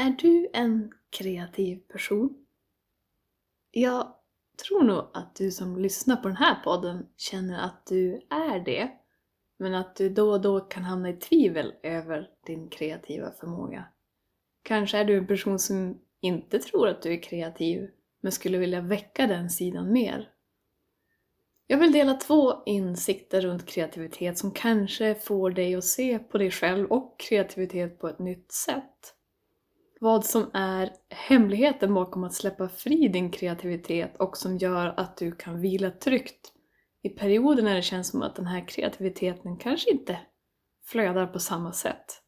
Är du en kreativ person? Jag tror nog att du som lyssnar på den här podden känner att du är det. Men att du då och då kan hamna i tvivel över din kreativa förmåga. Kanske är du en person som inte tror att du är kreativ, men skulle vilja väcka den sidan mer. Jag vill dela två insikter runt kreativitet som kanske får dig att se på dig själv och kreativitet på ett nytt sätt vad som är hemligheten bakom att släppa fri din kreativitet och som gör att du kan vila tryggt i perioder när det känns som att den här kreativiteten kanske inte flödar på samma sätt.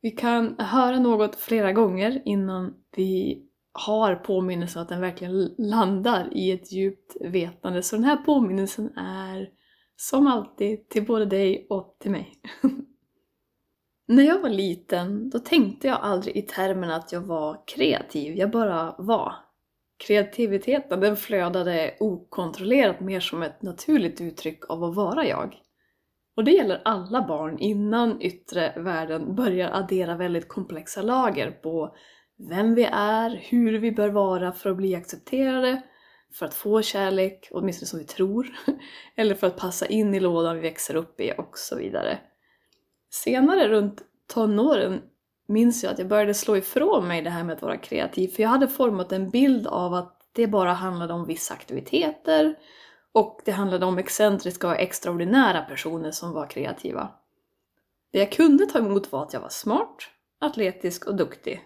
Vi kan höra något flera gånger innan vi har påminnelsen att den verkligen landar i ett djupt vetande. Så den här påminnelsen är som alltid till både dig och till mig. När jag var liten, då tänkte jag aldrig i termen att jag var kreativ, jag bara var. Kreativiteten den flödade okontrollerat mer som ett naturligt uttryck av att vara jag. Och det gäller alla barn innan yttre världen börjar addera väldigt komplexa lager på vem vi är, hur vi bör vara för att bli accepterade, för att få kärlek, åtminstone som vi tror, eller för att passa in i lådan vi växer upp i och så vidare. Senare runt tonåren minns jag att jag började slå ifrån mig det här med att vara kreativ. För jag hade format en bild av att det bara handlade om vissa aktiviteter och det handlade om excentriska och extraordinära personer som var kreativa. Det jag kunde ta emot var att jag var smart, atletisk och duktig.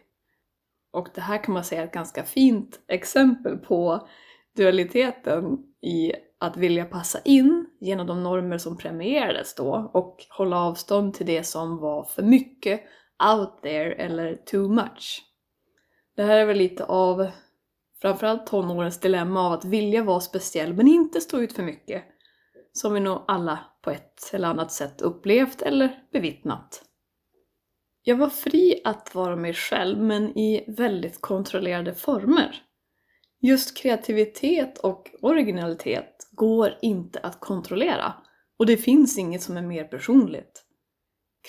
Och det här kan man säga är ett ganska fint exempel på dualiteten i att vilja passa in genom de normer som premierades då och hålla avstånd till det som var för mycket, out there eller too much. Det här är väl lite av framförallt tonårens dilemma av att vilja vara speciell men inte stå ut för mycket. Som vi nog alla på ett eller annat sätt upplevt eller bevittnat. Jag var fri att vara mig själv men i väldigt kontrollerade former. Just kreativitet och originalitet går inte att kontrollera och det finns inget som är mer personligt.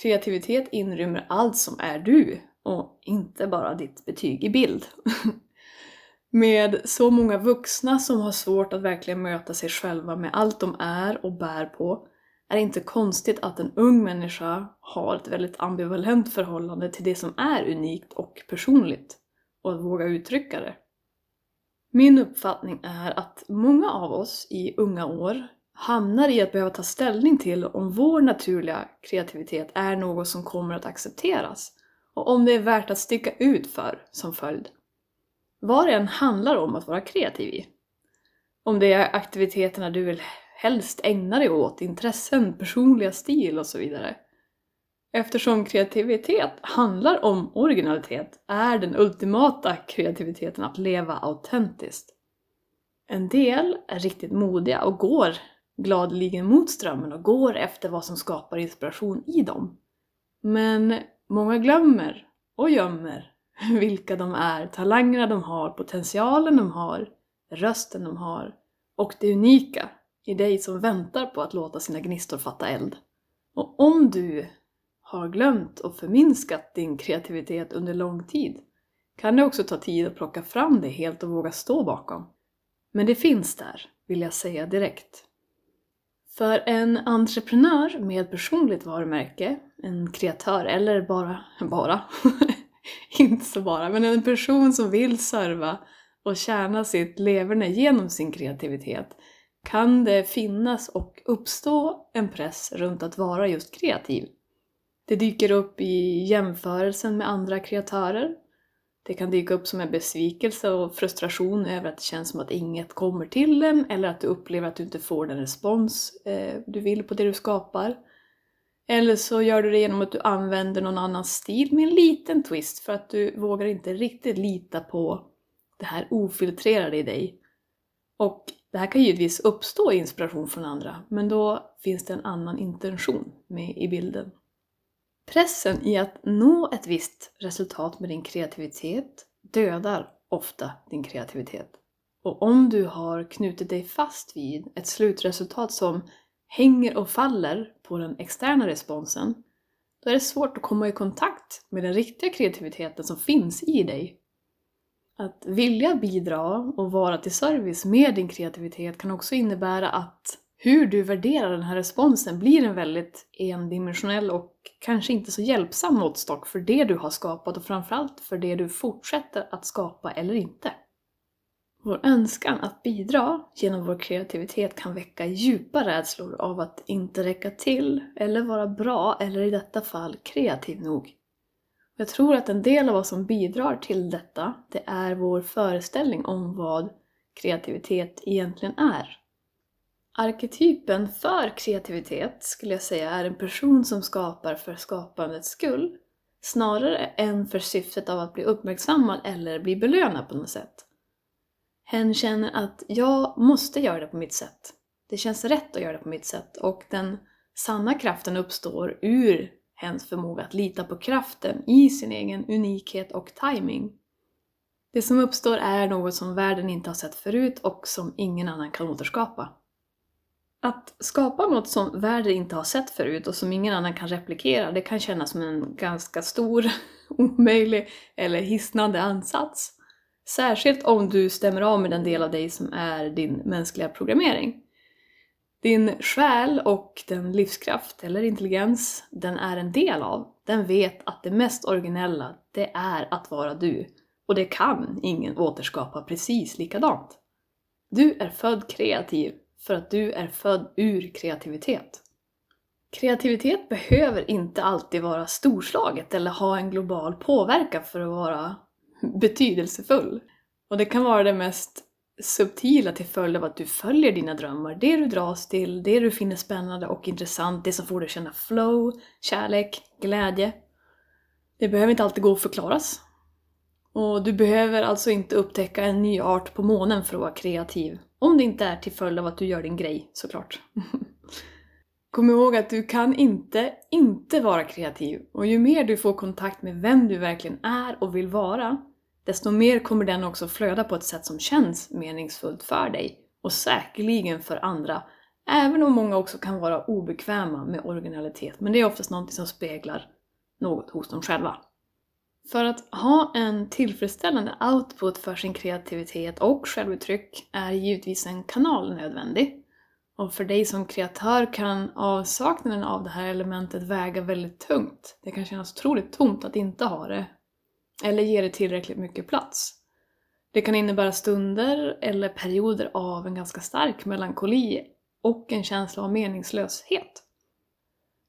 Kreativitet inrymmer allt som är du och inte bara ditt betyg i bild. med så många vuxna som har svårt att verkligen möta sig själva med allt de är och bär på är det inte konstigt att en ung människa har ett väldigt ambivalent förhållande till det som är unikt och personligt och att våga uttrycka det. Min uppfattning är att många av oss i unga år hamnar i att behöva ta ställning till om vår naturliga kreativitet är något som kommer att accepteras och om det är värt att sticka ut för som följd. Vad det än handlar om att vara kreativ i. Om det är aktiviteterna du vill helst ägna dig åt, intressen, personliga stil och så vidare. Eftersom kreativitet handlar om originalitet är den ultimata kreativiteten att leva autentiskt. En del är riktigt modiga och går gladeligen mot strömmen och går efter vad som skapar inspiration i dem. Men många glömmer och gömmer vilka de är, talangerna de har, potentialen de har, rösten de har och det unika i dig som väntar på att låta sina gnistor fatta eld. Och om du har glömt och förminskat din kreativitet under lång tid kan det också ta tid att plocka fram det helt och våga stå bakom. Men det finns där, vill jag säga direkt. För en entreprenör med personligt varumärke, en kreatör eller bara, bara inte så bara, men en person som vill serva och tjäna sitt leverne genom sin kreativitet kan det finnas och uppstå en press runt att vara just kreativ. Det dyker upp i jämförelsen med andra kreatörer. Det kan dyka upp som en besvikelse och frustration över att det känns som att inget kommer till en eller att du upplever att du inte får den respons eh, du vill på det du skapar. Eller så gör du det genom att du använder någon annan stil med en liten twist för att du vågar inte riktigt lita på det här ofiltrerade i dig. Och det här kan givetvis uppstå inspiration från andra, men då finns det en annan intention med i bilden. Pressen i att nå ett visst resultat med din kreativitet dödar ofta din kreativitet. Och om du har knutit dig fast vid ett slutresultat som hänger och faller på den externa responsen, då är det svårt att komma i kontakt med den riktiga kreativiteten som finns i dig. Att vilja bidra och vara till service med din kreativitet kan också innebära att hur du värderar den här responsen blir en väldigt endimensionell och kanske inte så hjälpsam måttstock för det du har skapat och framförallt för det du fortsätter att skapa eller inte. Vår önskan att bidra genom vår kreativitet kan väcka djupa rädslor av att inte räcka till, eller vara bra, eller i detta fall kreativ nog. Jag tror att en del av vad som bidrar till detta, det är vår föreställning om vad kreativitet egentligen är. Arketypen för kreativitet skulle jag säga är en person som skapar för skapandets skull, snarare än för syftet av att bli uppmärksammad eller bli belönad på något sätt. Hen känner att jag måste göra det på mitt sätt. Det känns rätt att göra det på mitt sätt och den sanna kraften uppstår ur hens förmåga att lita på kraften i sin egen unikhet och timing. Det som uppstår är något som världen inte har sett förut och som ingen annan kan återskapa. Att skapa något som världen inte har sett förut och som ingen annan kan replikera, det kan kännas som en ganska stor, omöjlig eller hisnande ansats. Särskilt om du stämmer av med den del av dig som är din mänskliga programmering. Din själ och den livskraft eller intelligens den är en del av, den vet att det mest originella, det är att vara du. Och det kan ingen återskapa precis likadant. Du är född kreativ för att du är född ur kreativitet. Kreativitet behöver inte alltid vara storslaget eller ha en global påverkan för att vara betydelsefull. Och det kan vara det mest subtila till följd av att du följer dina drömmar, det du dras till, det du finner spännande och intressant, det som får dig att känna flow, kärlek, glädje. Det behöver inte alltid gå att förklaras. Och du behöver alltså inte upptäcka en ny art på månen för att vara kreativ. Om det inte är till följd av att du gör din grej, såklart. Kom ihåg att du kan inte inte vara kreativ. Och ju mer du får kontakt med vem du verkligen är och vill vara, desto mer kommer den också flöda på ett sätt som känns meningsfullt för dig och säkerligen för andra. Även om många också kan vara obekväma med originalitet, men det är oftast något som speglar något hos dem själva. För att ha en tillfredsställande output för sin kreativitet och självuttryck är givetvis en kanal nödvändig. Och för dig som kreatör kan avsaknaden av det här elementet väga väldigt tungt. Det kan kännas otroligt tomt att inte ha det eller ge det tillräckligt mycket plats. Det kan innebära stunder eller perioder av en ganska stark melankoli och en känsla av meningslöshet.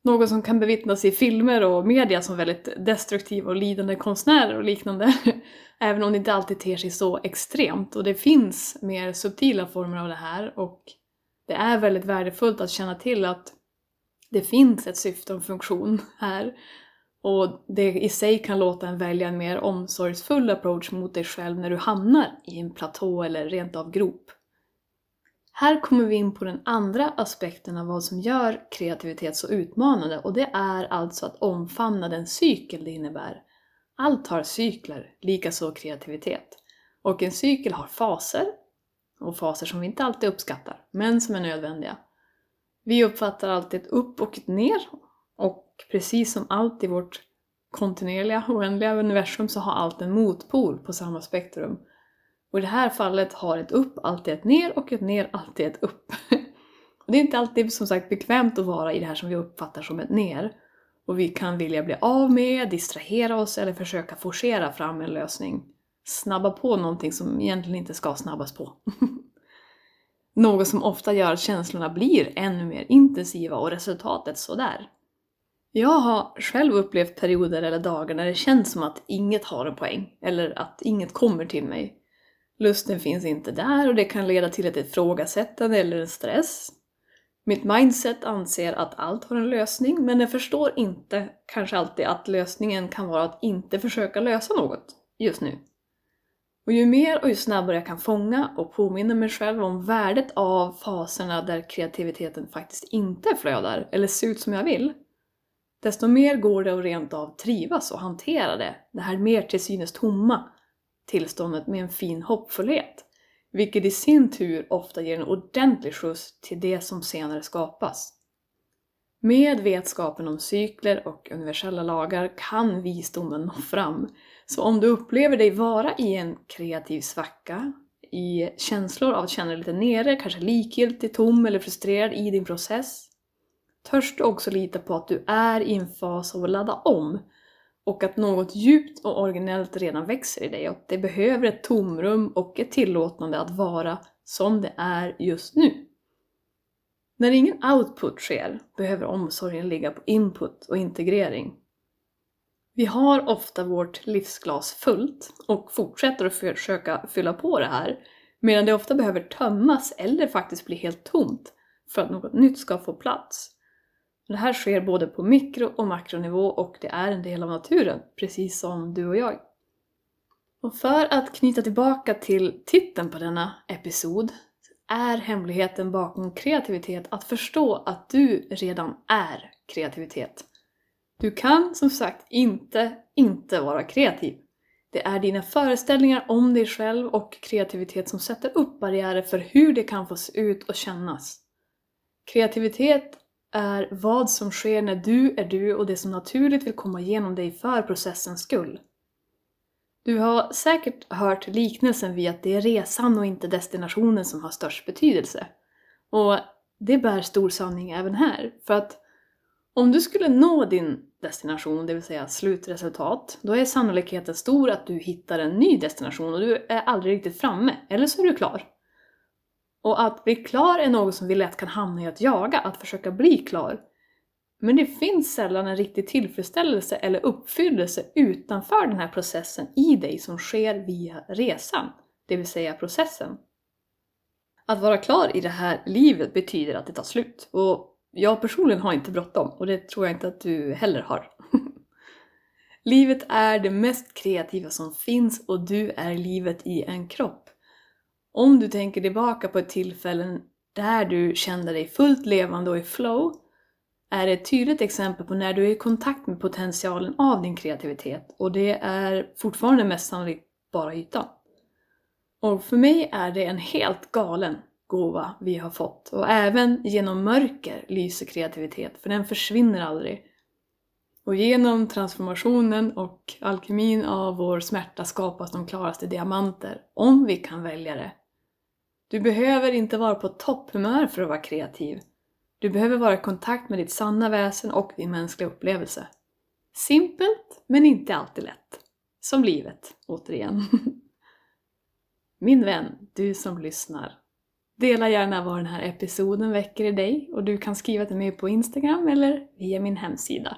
Något som kan bevittnas i filmer och media som väldigt destruktiva och lidande konstnärer och liknande. Även om det inte alltid ter sig så extremt och det finns mer subtila former av det här och det är väldigt värdefullt att känna till att det finns ett syfte och en funktion här och det i sig kan låta en välja en mer omsorgsfull approach mot dig själv när du hamnar i en platå eller rent av grop. Här kommer vi in på den andra aspekten av vad som gör kreativitet så utmanande och det är alltså att omfamna den cykel det innebär. Allt har cykler, likaså kreativitet. Och en cykel har faser, och faser som vi inte alltid uppskattar, men som är nödvändiga. Vi uppfattar alltid ett upp och ett ner och precis som allt i vårt kontinuerliga, oändliga universum så har allt en motpol på samma spektrum. Och i det här fallet har ett upp alltid ett ner och ett ner alltid ett upp. och det är inte alltid som sagt bekvämt att vara i det här som vi uppfattar som ett ner. Och vi kan vilja bli av med, distrahera oss eller försöka forcera fram en lösning. Snabba på någonting som egentligen inte ska snabbas på. Något som ofta gör att känslorna blir ännu mer intensiva och resultatet sådär. Jag har själv upplevt perioder eller dagar när det känns som att inget har en poäng, eller att inget kommer till mig. Lusten finns inte där och det kan leda till ett ifrågasättande eller en stress. Mitt mindset anser att allt har en lösning, men den förstår inte kanske alltid att lösningen kan vara att inte försöka lösa något just nu. Och ju mer och ju snabbare jag kan fånga och påminna mig själv om värdet av faserna där kreativiteten faktiskt inte flödar eller ser ut som jag vill, desto mer går det att rent av trivas och hantera det, det här mer till synes tomma tillståndet med en fin hoppfullhet, vilket i sin tur ofta ger en ordentlig skjuts till det som senare skapas. Med vetskapen om cykler och universella lagar kan visdomen nå fram. Så om du upplever dig vara i en kreativ svacka, i känslor av att känna dig lite nere, kanske likgiltig, tom eller frustrerad i din process, törs du också lita på att du är i en fas av att ladda om och att något djupt och originellt redan växer i dig och att det behöver ett tomrum och ett tillåtande att vara som det är just nu. När ingen output sker behöver omsorgen ligga på input och integrering. Vi har ofta vårt livsglas fullt och fortsätter att försöka fylla på det här medan det ofta behöver tömmas eller faktiskt bli helt tomt för att något nytt ska få plats. Det här sker både på mikro och makronivå och det är en del av naturen, precis som du och jag. Och för att knyta tillbaka till titeln på denna episod är hemligheten bakom kreativitet att förstå att du redan är kreativitet. Du kan som sagt inte inte vara kreativ. Det är dina föreställningar om dig själv och kreativitet som sätter upp barriärer för hur det kan få se ut och kännas. Kreativitet är vad som sker när du är du och det som naturligt vill komma igenom dig för processens skull. Du har säkert hört liknelsen vid att det är resan och inte destinationen som har störst betydelse. Och det bär stor sanning även här, för att om du skulle nå din destination, det vill säga slutresultat, då är sannolikheten stor att du hittar en ny destination och du är aldrig riktigt framme, eller så är du klar. Och att bli klar är något som vi lätt kan hamna i att jaga, att försöka bli klar. Men det finns sällan en riktig tillfredsställelse eller uppfyllelse utanför den här processen i dig som sker via resan, det vill säga processen. Att vara klar i det här livet betyder att det tar slut. Och jag personligen har inte bråttom och det tror jag inte att du heller har. livet är det mest kreativa som finns och du är livet i en kropp. Om du tänker tillbaka på ett tillfälle där du kände dig fullt levande och i flow är ett tydligt exempel på när du är i kontakt med potentialen av din kreativitet och det är fortfarande mest sannolikt bara ytan. Och för mig är det en helt galen gåva vi har fått och även genom mörker lyser kreativitet för den försvinner aldrig. Och genom transformationen och alkemin av vår smärta skapas de klaraste diamanter, om vi kan välja det. Du behöver inte vara på topphumör för att vara kreativ. Du behöver vara i kontakt med ditt sanna väsen och din mänskliga upplevelse. Simpelt, men inte alltid lätt. Som livet, återigen. Min vän, du som lyssnar. Dela gärna vad den här episoden väcker i dig och du kan skriva till mig på Instagram eller via min hemsida.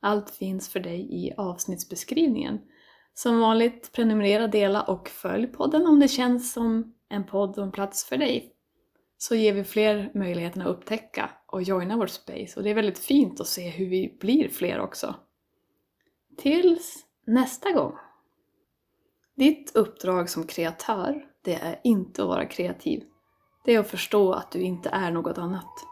Allt finns för dig i avsnittsbeskrivningen. Som vanligt, prenumerera, dela och följ podden om det känns som en podd och en plats för dig. Så ger vi fler möjligheten att upptäcka och joina vårt space och det är väldigt fint att se hur vi blir fler också. Tills nästa gång! Ditt uppdrag som kreatör, det är inte att vara kreativ. Det är att förstå att du inte är något annat.